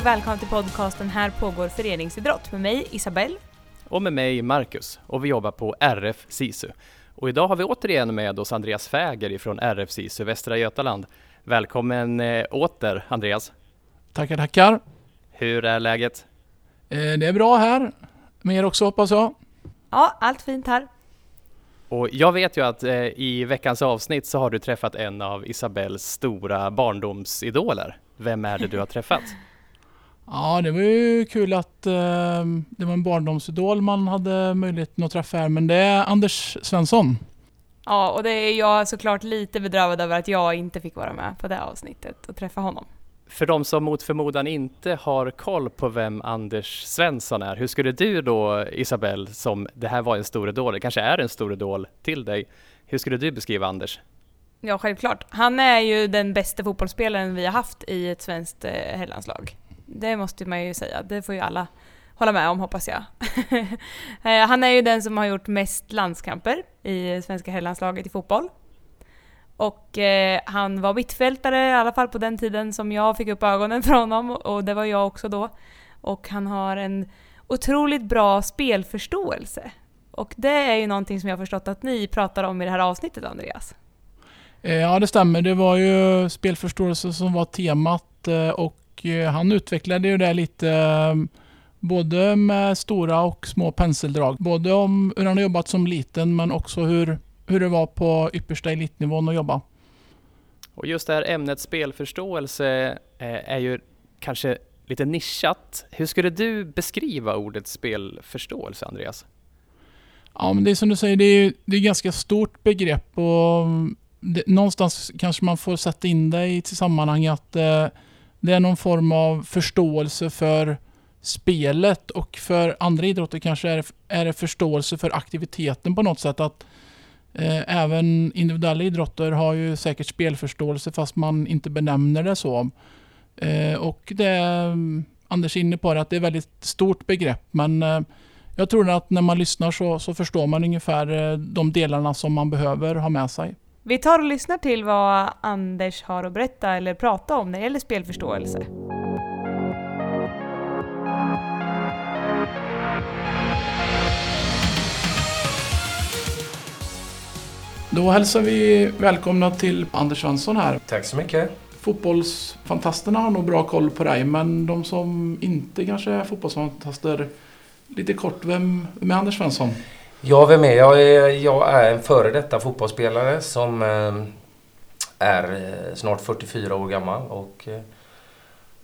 och välkomna till podcasten Här pågår föreningsidrott med mig Isabelle. Och med mig Marcus och vi jobbar på RF SISU. Och idag har vi återigen med oss Andreas Fäger ifrån RF SISU Västra Götaland. Välkommen eh, åter Andreas! Tackar, tackar! Hur är läget? Eh, det är bra här. Med er också hoppas jag. Ja, allt fint här. Och jag vet ju att eh, i veckans avsnitt så har du träffat en av Isabells stora barndomsidoler. Vem är det du har träffat? Ja, det var ju kul att eh, det var en barndomsidol man hade möjligheten att träffa här, men det är Anders Svensson. Ja, och det är jag såklart lite bedrövad över att jag inte fick vara med på det avsnittet och träffa honom. För de som mot förmodan inte har koll på vem Anders Svensson är, hur skulle du då Isabelle, som det här var en stor idol, det kanske är en stor idol till dig, hur skulle du beskriva Anders? Ja, självklart. Han är ju den bästa fotbollsspelaren vi har haft i ett svenskt eh, herrlandslag. Det måste man ju säga, det får ju alla hålla med om hoppas jag. Eh, han är ju den som har gjort mest landskamper i svenska herrlandslaget i fotboll. Och eh, han var mittfältare i alla fall på den tiden som jag fick upp ögonen för honom och det var jag också då. Och han har en otroligt bra spelförståelse. Och det är ju någonting som jag har förstått att ni pratar om i det här avsnittet Andreas. Eh, ja, det stämmer. Det var ju spelförståelse som var temat eh, och och eh, han utvecklade ju det lite både med stora och små penseldrag. Både om hur han har jobbat som liten men också hur hur det var på yppersta elitnivån att jobba. Och just det här ämnet spelförståelse eh, är ju kanske lite nischat. Hur skulle du beskriva ordet spelförståelse, Andreas? Ja, men det är som du säger, det är, det är ganska stort begrepp och det, någonstans kanske man får sätta in det i ett sammanhang att eh, det är någon form av förståelse för spelet och för andra idrotter kanske är, är det förståelse för aktiviteten på något sätt. Att Eh, även individuella idrotter har ju säkert spelförståelse fast man inte benämner det så. Eh, och det är Anders inne på det, att det är ett väldigt stort begrepp men eh, jag tror att när man lyssnar så, så förstår man ungefär eh, de delarna som man behöver ha med sig. Vi tar och lyssnar till vad Anders har att berätta eller prata om när det gäller spelförståelse. Då hälsar vi välkomna till Anders Svensson här. Tack så mycket. Fotbollsfantasterna har nog bra koll på dig, men de som inte kanske är fotbollsfantaster, lite kort, vem, vem är Anders Svensson? Ja, vem är jag? Jag är en före detta fotbollsspelare som eh, är eh, snart 44 år gammal och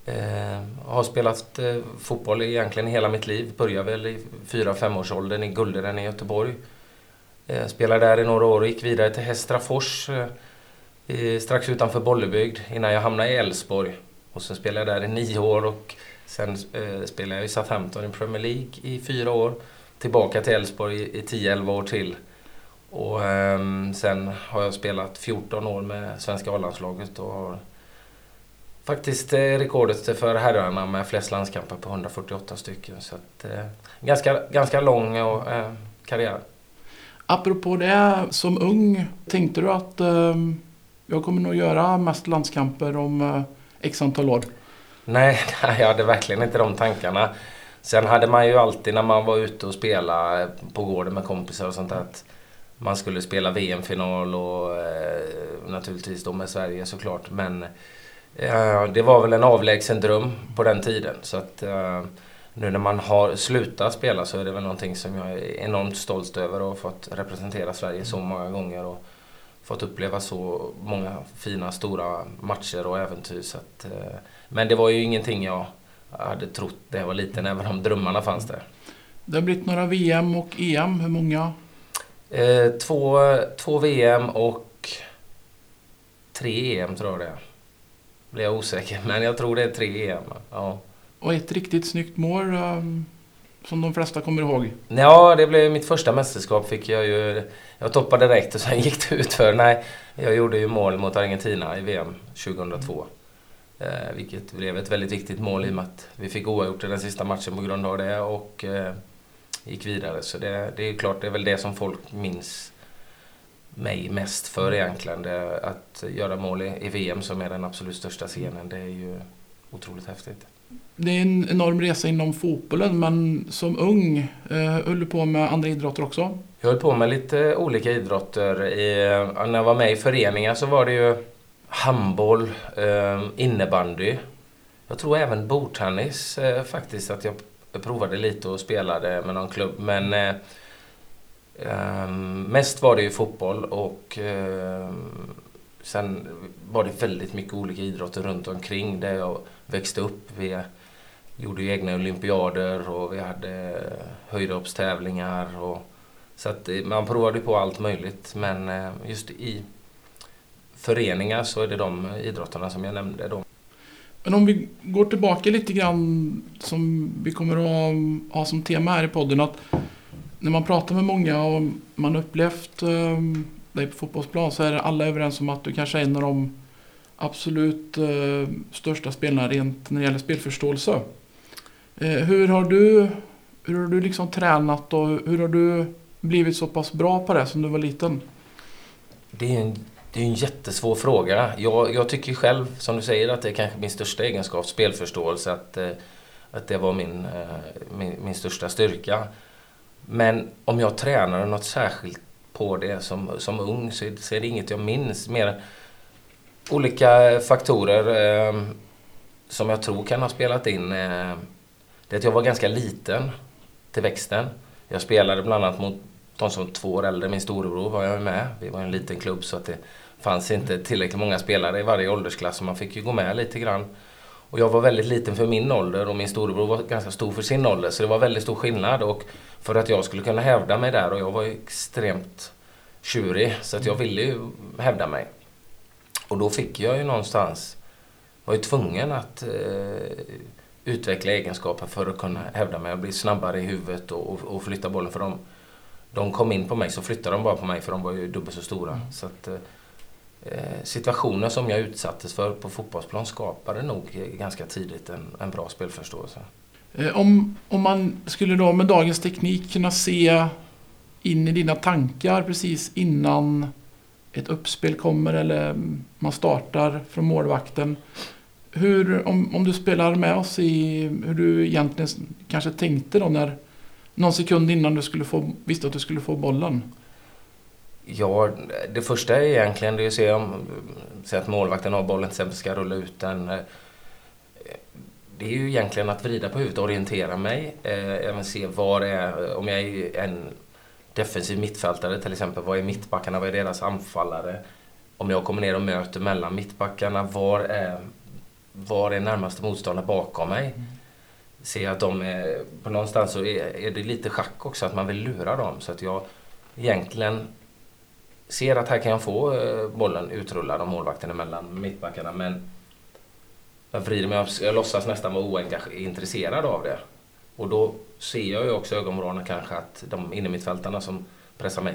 eh, har spelat fotboll egentligen hela mitt liv. Började väl i 4-5 års åldern i Gulderen i Göteborg. Spelade där i några år och gick vidare till Hästrafors strax utanför Bollebygd innan jag hamnade i Elfsborg. Och sen spelade jag där i nio år och sen spelade jag i Southampton i Premier League i fyra år. Tillbaka till Elfsborg i, i 10-11 år till. Och eh, sen har jag spelat 14 år med svenska A-landslaget och har faktiskt eh, rekordet för herrarna med flest landskamper på 148 stycken. Så att, eh, ganska, ganska lång och, eh, karriär. Apropå det, som ung, tänkte du att eh, jag kommer nog göra mest landskamper om x antal år? Nej, jag hade verkligen inte de tankarna. Sen hade man ju alltid när man var ute och spelade på gården med kompisar och sånt där att man skulle spela VM-final och eh, naturligtvis då med Sverige såklart. Men eh, det var väl en avlägsen dröm på den tiden. Så att eh, nu när man har slutat spela så är det väl någonting som jag är enormt stolt över och fått representera Sverige så många gånger och fått uppleva så många fina stora matcher och äventyr. Så att, eh, men det var ju ingenting jag hade trott jag var liten, även om drömmarna fanns där. Det har blivit några VM och EM, hur många? Eh, två, två VM och tre EM tror jag det är. Blir jag osäker, men jag tror det är tre EM. Ja. Och ett riktigt snyggt mål um, som de flesta kommer ihåg. Ja, det blev mitt första mästerskap. Fick jag ju... Jag toppade direkt och sen gick det ut för. Nej, jag gjorde ju mål mot Argentina i VM 2002. Eh, vilket blev ett väldigt viktigt mål i och med att vi fick oavgjort i den sista matchen på grund av det och eh, gick vidare. Så det, det är klart, det är väl det som folk minns mig mest för egentligen. Det, att göra mål i, i VM som är den absolut största scenen, det är ju otroligt häftigt. det är en enorm resa inom fotbollen men som ung eh, höll du på med andra idrotter också? Jag höll på med lite olika idrotter. I, när jag var med i föreningar så var det ju handboll, eh, innebandy. Jag tror även bordtennis eh, faktiskt att jag provade lite och spelade med någon klubb. Men eh, ehm, mest var det ju fotboll och sen var det väldigt mycket olika idrotter runt omkring där jag växte upp. Vi gjorde ju egna olympiader och vi hade höjdhoppstävlingar. Och, så att man provade på allt möjligt men just i föreningar så är det de idrotterna som jag nämnde. Då. Men om vi går tillbaka lite grann som vi kommer att ha som tema här i podden. att När man pratar med många och man upplevt eh, dig på fotbollsplan så är alla överens om att du kanske är en av de absolut eh, största spelarna rent när det gäller spelförståelse. Eh, hur har du, hur har du liksom tränat och hur har du blivit så pass bra på det som du var liten? Det är en, det är en jättesvår fråga. Jag, jag tycker själv, som du säger, att det är kanske min största egenskap, spelförståelse, att, eh, att det var min, eh, min, min största styrka. Men om jag tränade något särskilt på det som, som ung så, så är det inget jag minns. Mer olika faktorer eh, som jag tror kan ha spelat in. Eh, det är att jag var ganska liten till växten. Jag spelade bland annat mot de som var två år äldre. Min storebror var jag med. Vi var en liten klubb så att det fanns inte tillräckligt många spelare i varje åldersklass. Så man fick ju gå med lite grann. Och jag var väldigt liten för min ålder och min storebror var ganska stor för sin ålder. Så det var väldigt stor skillnad. Och för att jag skulle kunna hävda mig där och jag var ju extremt tjurig. Så att jag ville ju hävda mig. Och då fick jag ju någonstans, var ju tvungen att eh, utveckla egenskaper för att kunna hävda mig och bli snabbare i huvudet och, och, och, flytta bollen. För de, de kom in på mig så flyttade de bara på mig för de var ju dubbelt så stora. Mm. Så att, Eh, situationer som jag utsattes för på fotbollsplan skapade nog ganska tidigt en, en bra spelförståelse. Eh, om, om man skulle då med dagens teknik kunna se in i dina tankar precis innan ett uppspel kommer eller man startar från målvakten. Hur, om, om du spelar med oss i hur du egentligen kanske tänkte då när någon sekund innan du skulle få, visste att du skulle få bollen? Ja, det första är egentligen det att se om se att målvakten har bollen till exempel ska rulla ut den. Det är ju egentligen att vrida på huvudet och orientera mig. Eh, även se var är, om jag är en defensiv mittfältare till exempel. Vad är mittbackarna? Vad är deras anfallare? Om jag kommer ner och möter mellan mittbackarna, var är, var är närmaste motståndare bakom mig? Mm. Jag att de är... På någonstans så är, är det lite schack också, att man vill lura dem. Så att jag egentligen ser att här kan jag få eh, bollen utrullad av målvakten emellan. mittbackarna. Men jag vrider mig, jag låtsas nästan vara ointresserad av det. Och då ser jag ju också ögonvrårna kanske att de innermittfältarna som pressar mig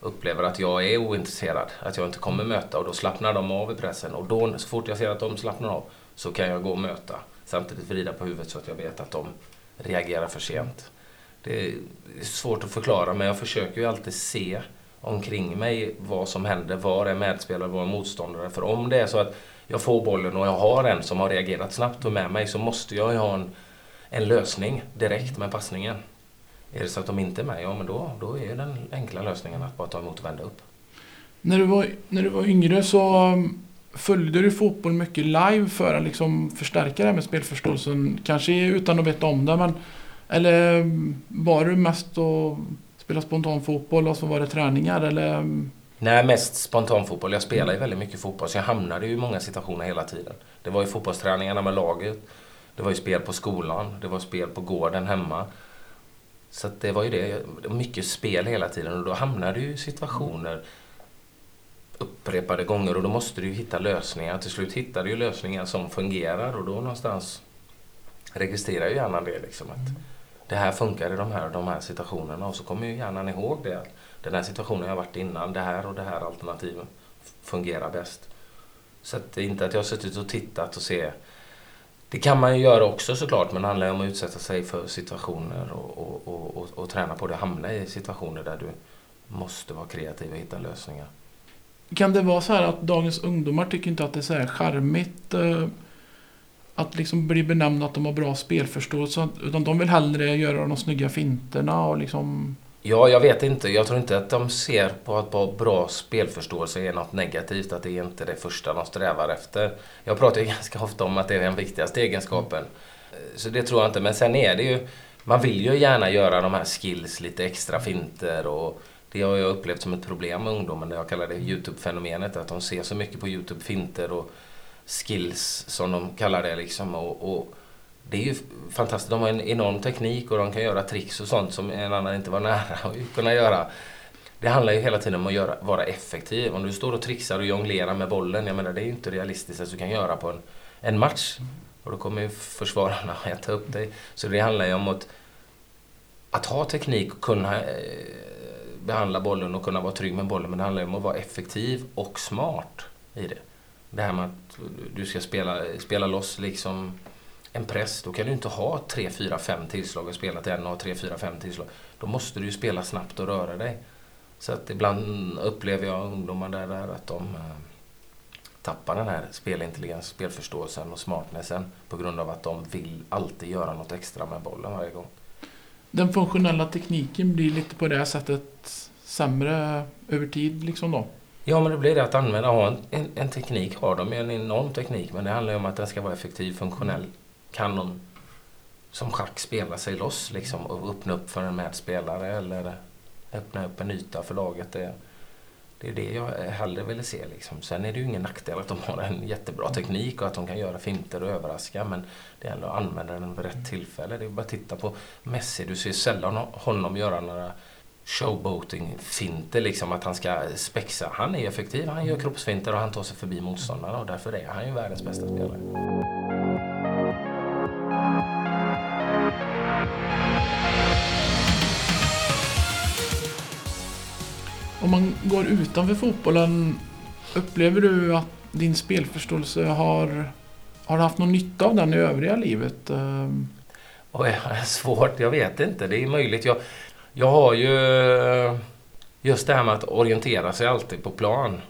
upplever att jag är ointresserad, att jag inte kommer möta och då slappnar de av i pressen och då så fort jag ser att de slappnar av så kan jag gå och möta. Samtidigt vrida på huvudet så att jag vet att de reagerar för sent. Det är svårt att förklara men jag försöker ju alltid se omkring mig vad som händer. Var är medspelare, var är motståndare? För om det är så att jag får bollen och jag har en som har reagerat snabbt och med mig så måste jag ju ha en en lösning direkt med passningen. Är det så att de inte är med, ja men då, då är den enkla lösningen att bara ta emot och vända upp. När du var, när du var yngre så um, följde du fotboll mycket live för att liksom förstärka det här med spelförståelsen? Kanske utan att veta om det, men eller um, var du mest och spela spontan fotboll och så var det träningar eller? Nej, mest spontan fotboll. Jag spelar ju väldigt mycket fotboll så jag hamnade i många situationer hela tiden. Det var ju fotbollsträningarna med laget. Det var ju spel på skolan, det var spel på gården hemma. Så det var ju det, mycket spel hela tiden och då hamnar du i situationer upprepade gånger och då måste du hitta lösningar. Till slut hittar du ju lösningar som fungerar och då någonstans registrerar ju hjärnan det liksom att det här funkar i de här de här situationerna och så kommer ju hjärnan ihåg det. Den här situationen jag varit innan, det här och det här alternativen fungerar bäst. Så att det är inte att jag har suttit och tittat och se det kan man ju göra också såklart, men det handlar om att utsätta sig för situationer och, och, och, och, och träna på det. Hamna i situationer där du måste vara kreativ och hitta lösningar. Kan det vara så här att dagens ungdomar tycker inte att det är så här charmigt? Eh, att liksom bli benämnda att de har bra spelförståelse. Utan de vill hellre göra de snygga finterna och liksom... Ja, jag vet inte. Jag tror inte att de ser på att ha bra spelförståelse är något negativt. Att det är inte det första de strävar efter. Jag pratar ju ganska ofta om att det är den viktigaste egenskapen. Så det tror jag inte. Men sen är det ju... Man vill ju gärna göra de här skills, lite extra finter och det har jag upplevt som ett problem med ungdomen. Jag kallar det Youtube-fenomenet. Att de ser så mycket på Youtube finter och skills som de kallar det liksom. Och, och, det är ju fantastiskt. De har en enorm teknik och de kan göra tricks och sånt som en annan inte var nära att kunna göra. Det handlar ju hela tiden om att göra, vara effektiv. Om du står och trixar och jonglerar med bollen, jag menar det är ju inte realistiskt att du kan göra på en, en match. Och då kommer ju försvararna äta upp dig. Så det handlar ju om att, att ha teknik och kunna eh, behandla bollen och kunna vara trygg med bollen. Men det handlar ju om att vara effektiv och smart i det. Det här med att du ska spela, spela loss liksom en press. Då kan du inte ha 3, 4, 5 tillslag och spela till en och ha 3, 4, 5 tillslag. Då måste du ju spela snabbt och röra dig. Så att ibland upplever jag ungdomar där, där att de eh, tappar den här spelintelligensen, spelförståelsen och smartnessen på grund av att de vill alltid göra något extra med bollen varje gång. Den funktionella tekniken blir lite på det sättet sämre över tid liksom då? Ja, men det blir det att använda. Ha en, en, en, teknik har de, en enorm teknik, men det handlar ju om att den ska vara effektiv, funktionell. Kan de som schack spela sig loss liksom och öppna upp för en medspelare eller öppna upp en yta för laget. Det, det är det jag hellre ville se. Liksom. Sen är det ju ingen nackdel att de har en jättebra teknik och att de kan göra finter och överraska. Men det gäller att använda den vid rätt tillfälle. Det är bara att titta på Messi. Du ser sällan honom göra några showboating-finter, liksom att han ska spexa. Han är effektiv, han gör kroppsfinter och han tar sig förbi motståndarna och därför är han ju världens bästa spelare. Om man går utanför fotbollen, upplever du att din spelförståelse har, har haft någon nytta av den i övriga livet? Oj, är svårt. Jag vet inte. Det är möjligt. Jag, jag har ju just det här med att orientera sig alltid på plan.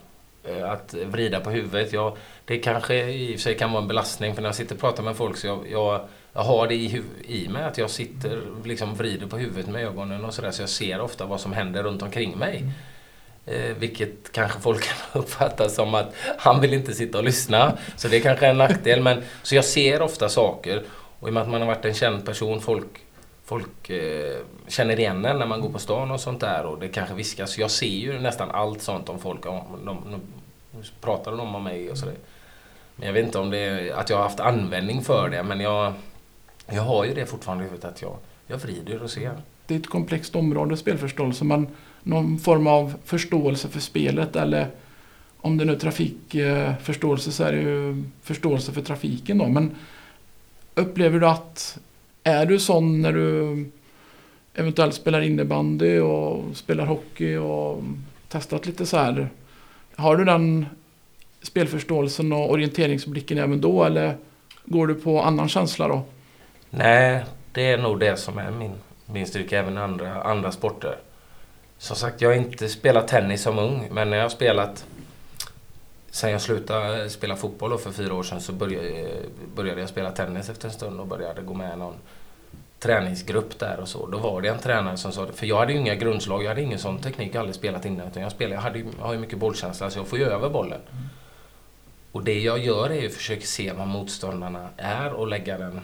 Eh, att vrida på huvudet. Jag, det kanske i och för sig kan vara en belastning för när jag sitter och pratar med folk så jag, jag, jag har det i, i mig att jag sitter liksom vrider på huvudet med ögonen och sådär så jag ser ofta vad som händer runt omkring mig. Eh, vilket kanske folk kan uppfatta som att han vill inte sitta och lyssna. Så det är kanske är en nackdel. Men, så jag ser ofta saker. Och i och med att man har varit en känd person, folk folk eh, känner igen en när man går på stan och sånt där och det kanske viskas. Jag ser ju nästan allt sånt om folk. Om, de, de, de pratar de om mig och sådär. Men jag vet inte om det är att jag har haft användning för det men jag, jag har ju det fortfarande i huvudet att jag, jag vrider och ser. Det är ett komplext område, spelförståelse, men någon form av förståelse för spelet eller om det nu är trafikförståelse så är det ju förståelse för trafiken då. Men upplever du att är du sån när du eventuellt spelar innebandy och spelar hockey och testat lite så här? Har du den spelförståelsen och orienteringsblicken även då eller går du på annan känsla då? Nej, det är nog det som är min, min styrka även i andra, andra sporter. Som sagt, jag har inte spelat tennis som ung, men när jag har spelat Sen jag slutade spela fotboll för fyra år sedan så började, började jag spela tennis efter en stund och började gå med i någon träningsgrupp där och så. Då var det en tränare som sa för jag hade ju inga grundslag, jag hade ingen sån teknik, jag hade aldrig spelat innan. Utan jag, spelade, jag, hade, jag har ju mycket bollkänsla så jag får ju över bollen. Mm. Och det jag gör är ju att försöka se vad motståndarna är och lägga den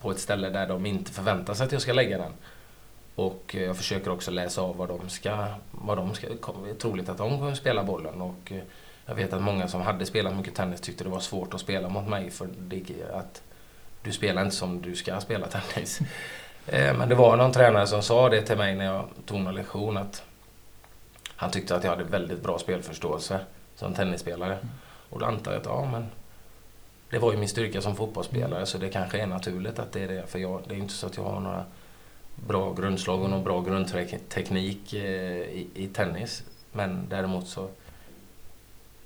på ett ställe där de inte förväntar sig att jag ska lägga den. Och jag försöker också läsa av vad de ska, vad de ska, det är troligt att de kommer spela bollen. Och jag vet att många som hade spelat mycket tennis tyckte det var svårt att spela mot mig för det, att du spelar inte som du ska spela tennis. Eh, men det var någon tränare som sa det till mig när jag tog någon lektion att han tyckte att jag hade väldigt bra spelförståelse som tennisspelare. Och då antar jag att ja, men det var ju min styrka som fotbollsspelare så det kanske är naturligt att det är det. För jag, det är inte så att jag har några bra grundslag och någon bra grundteknik eh, i, i tennis. Men däremot så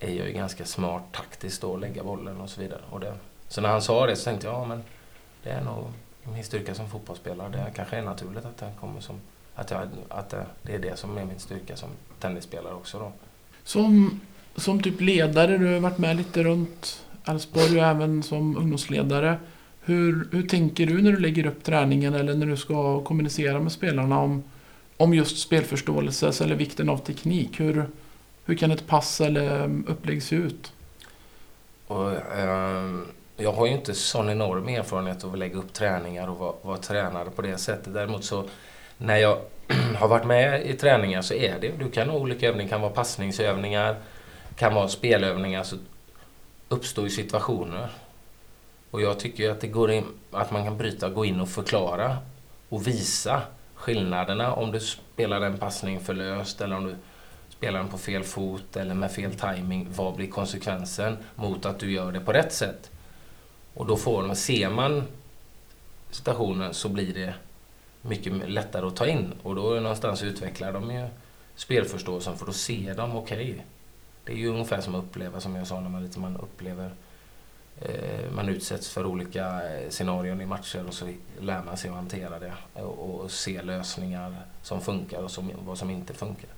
är jag ju ganska smart taktiskt då, lägga bollen och så vidare. Och det, så när han sa det så tänkte jag, ja men det är nog min styrka som fotbollsspelare. Det kanske är naturligt att det kommer som att, jag, att det är det som är min styrka som tennisspelare också då. Som, som typ ledare, du har varit med lite runt Elfsborg och även som ungdomsledare. Hur, hur tänker du när du lägger upp träningen eller när du ska kommunicera med spelarna om, om just spelförståelse eller vikten av teknik? Hur, hur kan ett pass eller mm, upplägg se ut? Och, eh, jag har ju inte sån enorm erfarenhet av att lägga upp träningar och vara, vara tränare på det sättet. Däremot så när jag har varit med i träningar så är det, du kan ha olika övningar, kan vara passningsövningar, kan vara spelövningar, så uppstår ju situationer. Och jag tycker att det går in, att man kan bryta, gå in och förklara och visa skillnaderna om du spelar en passning för löst eller om du spelar den på fel fot eller med fel timing. Vad blir konsekvensen mot att du gör det på rätt sätt? Och då får man, ser man situationen så blir det mycket lättare att ta in. Och då någonstans utvecklar de ju spelförståelsen för då ser de, okej. Okay, det är ju ungefär som att uppleva, som jag sa, när man, lite, man upplever eh, man utsätts för olika eh, scenarion i matcher och så lär man sig att hantera det och, och se lösningar som funkar och som, vad som inte funkar.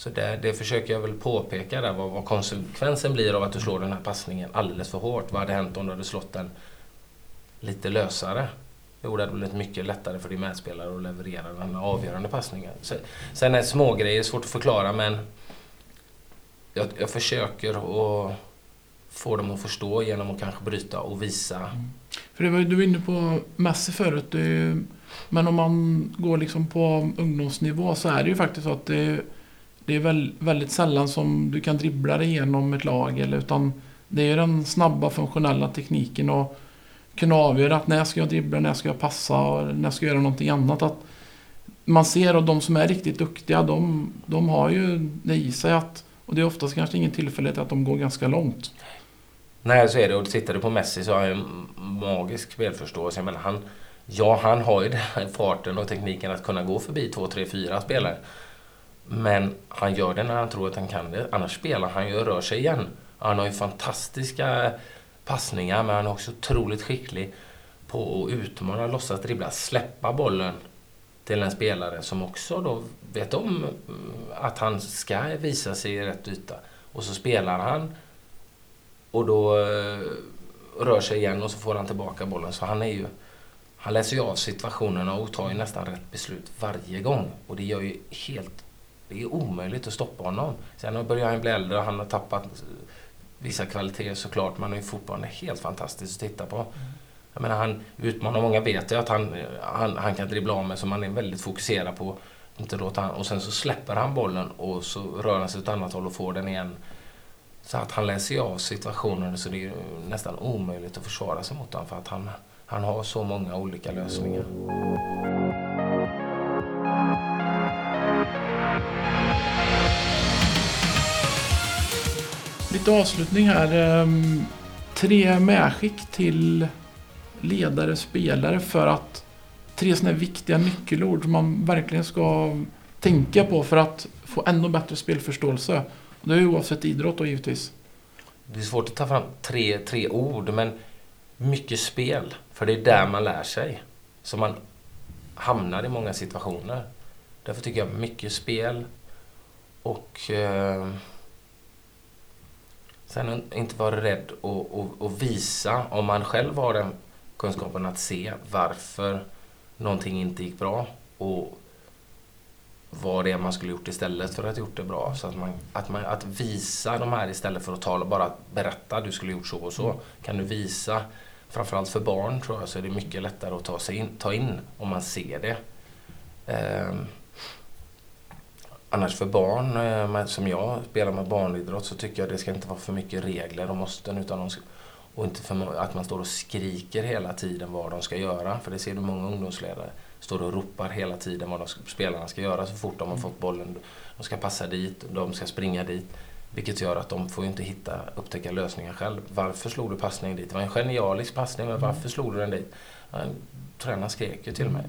Så det, det försöker jag väl påpeka där, vad, vad, konsekvensen blir av att du slår den här passningen alldeles för hårt. Vad hade hänt om du hade slått den lite lösare? Jo, det hade blivit mycket lättare för din medspelare att leverera den avgörande passningen. Så, sen är smågrejer svårt att förklara men jag, jag försöker att få dem att förstå genom att kanske bryta och visa. Mm. För det var, du var inne på Messi förut. Är, men om man går liksom på ungdomsnivå så är det ju faktiskt så att det, det är väl, väldigt sällan som du kan dribbla dig igenom ett lag. Eller, utan det är den snabba funktionella tekniken och kunna avgöra att när ska jag dribbla, när ska jag passa och när ska jag göra någonting annat. Att man ser att de som är riktigt duktiga, de, de har ju det i sig att och det är oftast kanske ingen tillfällighet att de går ganska långt. Nej, så är det. Och tittar du på Messi så har han en magisk spelförståelse. Men han, ja, han har ju den farten och tekniken att kunna gå förbi två, tre, fyra spelare. Men han gör det när han tror att han kan det. Annars spelar han ju och rör sig igen. Han har ju fantastiska passningar men han är också otroligt skicklig på att utmana, låtsas dribbla, släppa bollen till en spelare som också då vet om mm, att han ska visa sig i rätt yta. Och så spelar han och då eh, rör sig igen och så får han tillbaka bollen. Så han är ju... Han läser ju av situationerna och tar ju nästan rätt beslut varje gång. Och det gör ju helt... Det är omöjligt att stoppa honom. Sen börjar han bli äldre och han har tappat vissa kvaliteter såklart. Men han är fortfarande helt fantastiskt att titta på. Mm. Jag menar, han utmanar, många vet ju att han, han, han kan dribbla av med som han är väldigt fokuserad på. Inte låta han, och sen så släpper han bollen och så rör han sig åt annat håll och får den igen. Så att han läser ju av situationen så det är nästan omöjligt att försvara sig mot honom för att han, han har så många olika lösningar. Lite avslutning här. Ehm, tre medskick till ledare, spelare för att tre sådana här viktiga nyckelord som man verkligen ska tänka på för att få ännu bättre spelförståelse. Det är oavsett idrott då givetvis. Det är svårt att ta fram tre, tre ord men mycket spel. För det är där man lär sig. Så man hamnar i många situationer. Därför tycker jag mycket spel och eh, sen inte vara rädd och, och, och, visa om man själv har den kunskapen att se varför någonting inte gick bra och vad det är man skulle gjort istället för att gjort det bra. Så att, man, att, man, att visa de här istället för att tala, bara berätta du skulle gjort så och så. Mm. Kan du visa, framförallt för barn tror jag, så är det mycket lättare att ta, sig in, ta in om man ser det. Eh, annars för barn, eh, som jag spelar med barnidrott, så tycker jag det ska inte vara för mycket regler och måsten utan de ska, och inte för att man står och skriker hela tiden vad de ska göra. För det ser du många ungdomsledare. Står och ropar hela tiden vad de spelarna ska göra så fort de har fått bollen. De ska passa dit, de ska springa dit. Vilket gör att de får inte hitta, upptäcka lösningar själv. Varför slog du passningen dit? Det var en genialisk passning, men varför slog du den dit? Tränaren skrek ju till mig.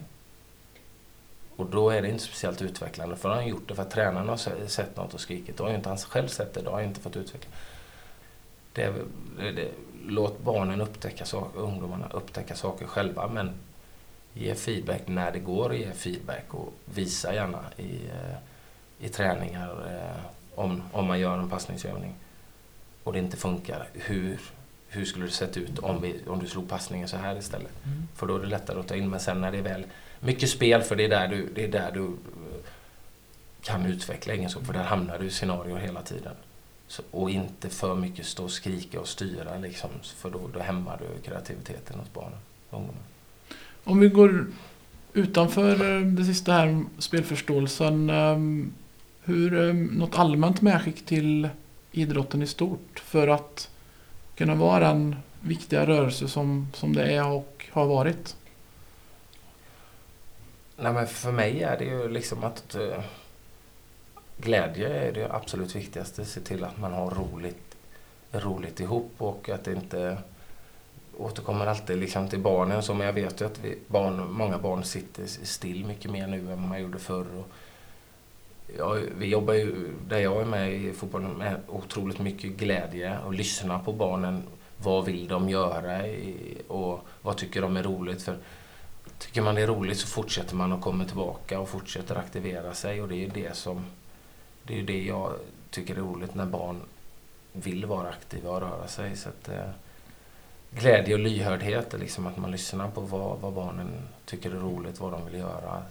Och då är det inte speciellt utvecklande för han har gjort det för att tränaren har sett något och skrikit. Då har ju inte han själv sett det, då har han inte fått utveckla. Det, det, det, låt barnen upptäcka saker, ungdomarna upptäcka saker själva men ge feedback när det går att ge feedback och visa gärna i, eh, i träningar eh, om, om man gör en passningsövning och det inte funkar. Hur, hur skulle det sett ut om, vi, om du slog passningen så här istället? Mm. För då är det lättare att ta in. Men sen när det är väl mycket spel, för det är där du, det är där du kan utveckla egenskaper. För där hamnar du i scenarier hela tiden. Så, och inte för mycket stå och skrika och styra liksom, för då, då hämmar du kreativiteten hos barnen och ungdomarna. Om vi går utanför eh, det sista här, spelförståelsen. ehm, Hur, ehm, något allmänt medskick till idrotten i stort för att kunna vara den viktiga rörelse som, som det är och har varit? Nej, men för mig är det ju liksom att uh, glädje är det absolut viktigaste. Se till att man har roligt, roligt ihop och att det inte återkommer alltid liksom till barnen. Som jag vet ju att vi, barn, många barn sitter still mycket mer nu än man gjorde förr. Och ja, vi jobbar ju, där jag är med i fotbollen, med otroligt mycket glädje och lyssna på barnen. Vad vill de göra och vad tycker de är roligt? För Tycker man det är roligt så fortsätter man och kommer tillbaka och fortsätter aktivera sig och det är det som det är det jag tycker är roligt när barn vill vara aktiva och röra sig. Så att, eh, glädje och lyhördhet liksom att man lyssnar på vad, vad barnen tycker är roligt, vad de vill göra.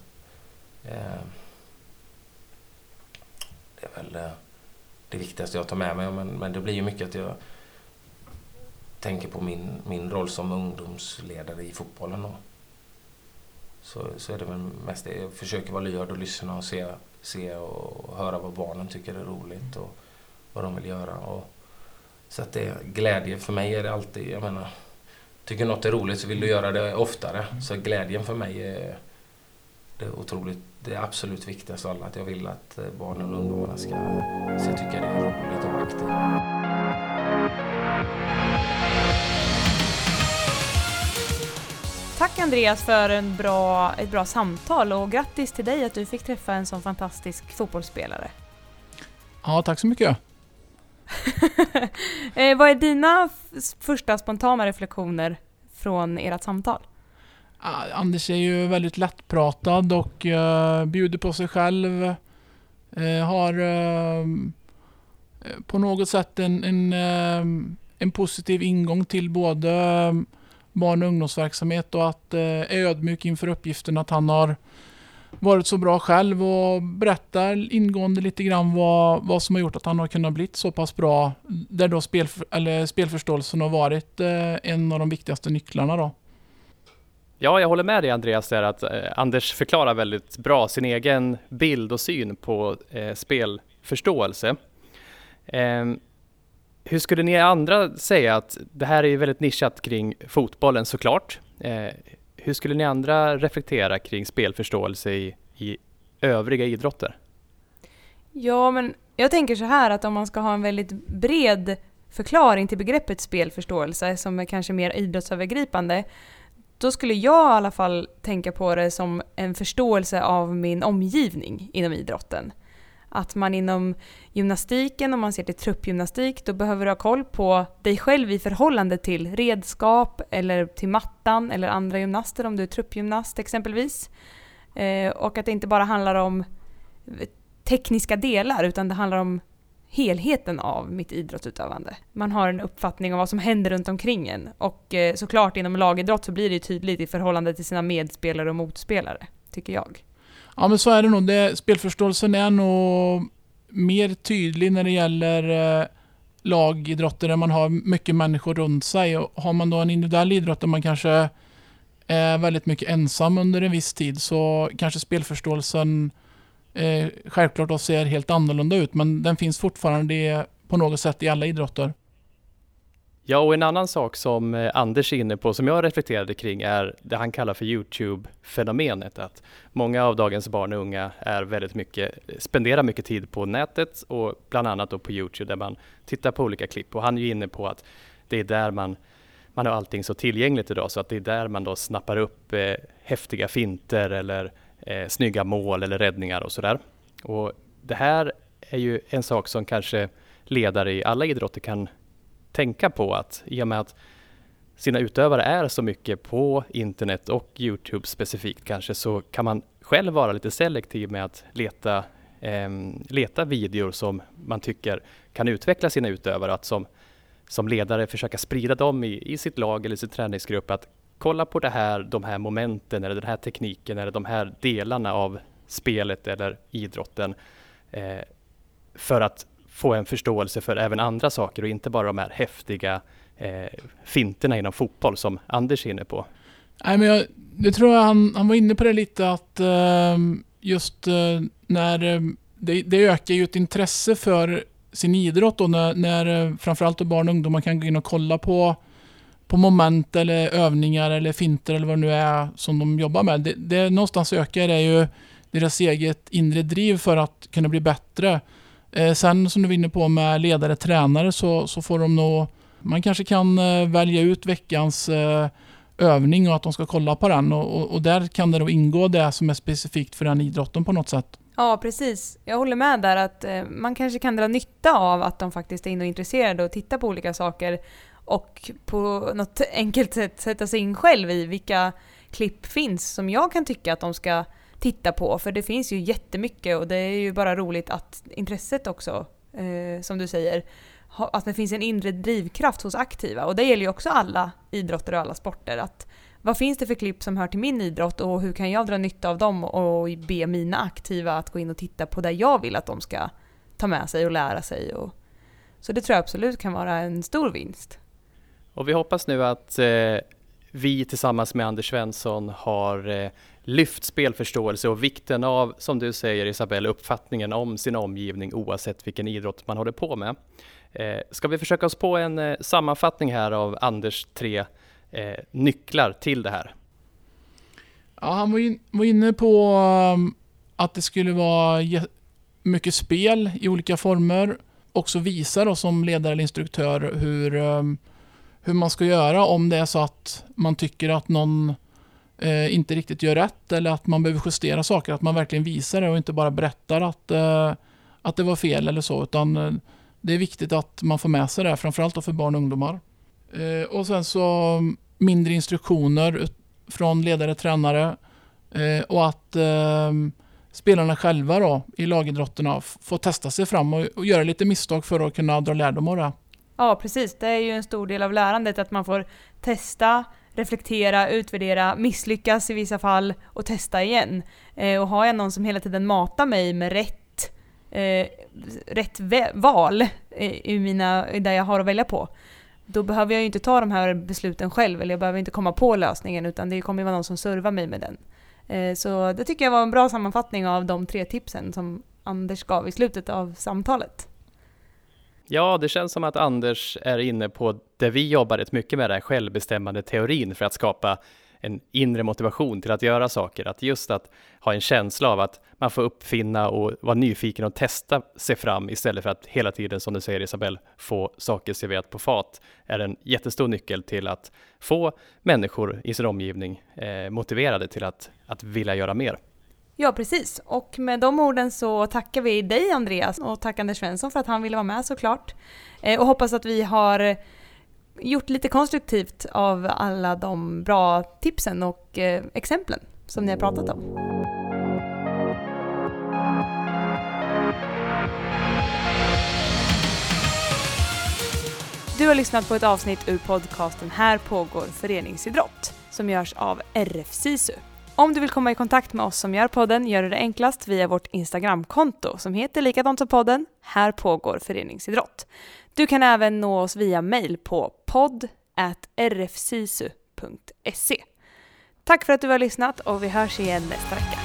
Eh, det är väl eh, det viktigaste jag tar med mig men, men det blir ju mycket att jag tänker på min, min roll som ungdomsledare i fotbollen. Och så, så är det väl mest det. Jag försöker vara lyhörd och lyssna och se, se och höra vad barnen tycker är roligt och vad de vill göra. Och, så att det glädje för mig är det alltid, jag menar, tycker något är roligt så vill du göra det oftare. Så glädjen för mig är det är otroligt, det är absolut viktigast av alla. Att jag vill att barnen och ungdomarna ska, ska tycka det är roligt och aktivt. Tack Andreas för en bra, ett bra samtal och grattis till dig att du fick träffa en sån fantastisk fotbollsspelare. Ja, tack så mycket. eh, vad är dina första spontana reflektioner från ert samtal? Ah, Anders är ju väldigt lättpratad och uh, bjuder på sig själv. Uh, har uh, på något sätt en, en, en positiv ingång till både barn och ungdomsverksamhet och att är ödmjuk inför uppgiften att han har varit så bra själv och berättar ingående lite grann vad, vad som har gjort att han har kunnat bli så pass bra. Där då spel, eller spelförståelsen har varit en av de viktigaste nycklarna då. Ja, jag håller med dig Andreas där att eh, Anders förklarar väldigt bra sin egen bild och syn på eh, spelförståelse. Eh, hur skulle ni andra säga att det här är ju väldigt nischat kring fotbollen såklart. Eh, hur skulle ni andra reflektera kring spelförståelse i, i övriga idrotter? Ja, men jag tänker så här att om man ska ha en väldigt bred förklaring till begreppet spelförståelse som är kanske mer idrottsövergripande då skulle jag i alla fall tänka på det som en förståelse av min omgivning inom idrotten att man inom gymnastiken, om man ser till truppgymnastik, då behöver du ha koll på dig själv i förhållande till redskap eller till mattan eller andra gymnaster om du är truppgymnast exempelvis. Eh, och att det inte bara handlar om tekniska delar utan det handlar om helheten av mitt idrottsutövande. Man har en uppfattning om vad som händer runt omkring en och eh, såklart inom lagidrott så blir det tydligt i förhållande till sina medspelare och motspelare, tycker jag. Ja men så är det nog. Det, spelförståelsen är nog mer tydlig när det gäller eh, lagidrotter där man har mycket människor runt sig. Och har man då en individuell idrott där man kanske är väldigt mycket ensam under en viss tid så kanske spelförståelsen eh, självklart och ser helt annorlunda ut men den finns fortfarande på något sätt i alla idrotter. Ja, och en annan sak som eh, Anders är inne på som jag reflekterade kring är det han kallar för Youtube-fenomenet. Att många av dagens barn och unga är väldigt mycket, spenderar mycket tid på nätet och bland annat då på Youtube där man tittar på olika klipp. Och han är ju inne på att det är där man, man har allting så tillgängligt idag så att det är där man då snappar upp eh, häftiga finter eller eh, snygga mål eller räddningar och sådär. Och det här är ju en sak som kanske ledare i alla idrotter kan tänka på att i och med att sina utövare är så mycket på internet och Youtube specifikt kanske så kan man själv vara lite selektiv med att leta, eh, leta videor som man tycker kan utveckla sina utövare. Att som som ledare försöka sprida dem i, i sitt lag eller sin träningsgrupp att kolla på det här, de här momenten eller den här tekniken eller de här delarna av spelet eller idrotten eh, för att få en förståelse för även andra saker och inte bara de här häftiga eh, finterna inom fotboll som Anders är inne på. Nej, men jag, det tror jag han, han var inne på det lite att eh, just eh, när eh, det, det, ökar ju ett intresse för sin idrott och när, när eh, framförallt barn och ungdomar kan gå in och kolla på, på moment eller övningar eller finter eller vad det nu är som de jobbar med. Det, det någonstans ökar är ju deras eget inre driv för att kunna bli bättre. Eh, sen som du var inne på med ledare, tränare så, så får de nog, man kanske kan eh, välja ut veckans eh, övning och att de ska kolla på den och, och, och, där kan det då ingå det som är specifikt för den idrotten på något sätt. Ja, precis. Jag håller med där att eh, man kanske kan dra nytta av att de faktiskt är inne och intresserade och tittar på olika saker och på något enkelt sätt sätta sig in själv i vilka klipp finns som jag kan tycka att de ska titta på. För det finns ju jättemycket och det är ju bara roligt att intresset också, eh, som du säger, att det finns en inre drivkraft hos aktiva. Och det gäller ju också alla idrotter och alla sporter. Att vad finns det för klipp som hör till min idrott och hur kan jag dra nytta av dem och be mina aktiva att gå in och titta på det jag vill att de ska ta med sig och lära sig. Och, så det tror jag absolut kan vara en stor vinst. Och vi hoppas nu att eh, vi tillsammans med Anders Svensson har eh, lyft spelförståelse och vikten av, som du säger Isabelle, uppfattningen om sin omgivning oavsett vilken idrott man håller på med. Eh, ska vi försöka oss på en eh, sammanfattning här av Anders tre eh, nycklar till det här? Ja, han var, in, var inne på um, att det skulle vara mycket spel i olika former. Också visa då som ledare eller instruktör hur, um, hur man ska göra om det är så att man tycker att någon eh, inte riktigt gör rätt eller att man behöver justera saker. Att man verkligen visar det och inte bara berättar att, eh, att det var fel eller så. Utan eh, det är viktigt att man får med sig det, framförallt för barn och ungdomar. Eh, och sen så mindre instruktioner från ledare, och tränare eh, och att eh, spelarna själva då, i lagidrotterna får testa sig fram och, och göra lite misstag för att kunna dra lärdom av det. Ja, precis. Det är ju en stor del av lärandet att man får testa, reflektera, utvärdera, misslyckas i vissa fall och testa igen. Eh, och har jag någon som hela tiden matar mig med rätt, eh, rätt val eh, i mina, där jag har att välja på, då behöver jag ju inte ta de här besluten själv, eller jag behöver inte komma på lösningen, utan det kommer ju vara någon som servar mig med den. Eh, så det tycker jag var en bra sammanfattning av de tre tipsen som Anders gav i slutet av samtalet. Ja, det känns som att Anders är inne på det vi jobbar rätt mycket med, den här självbestämmande teorin för att skapa en inre motivation till att göra saker. Att just att ha en känsla av att man får uppfinna och vara nyfiken och testa sig fram istället för att hela tiden, som du säger Isabelle, få saker serverat på fat är en jättestor nyckel till att få människor i sin omgivning eh, motiverade till att, att vilja göra mer. Ja, precis. Och med de orden så tackar vi dig Andreas och tackar Anders Svensson för att han ville vara med såklart. Eh, och hoppas att vi har gjort lite konstruktivt av alla de bra tipsen och eh, exemplen som ni har pratat om. Du har lyssnat på ett avsnitt ur podcasten Här pågår föreningsidrott som görs av RF SISU. Om du vill komma i kontakt med oss som gör podden gör du det enklast via vårt Instagramkonto som heter likadant som podden Här pågår föreningsidrott. Du kan även nå oss via mail på podd.rfsisu.se. Tack för att du har lyssnat och vi hörs igen nästa vecka.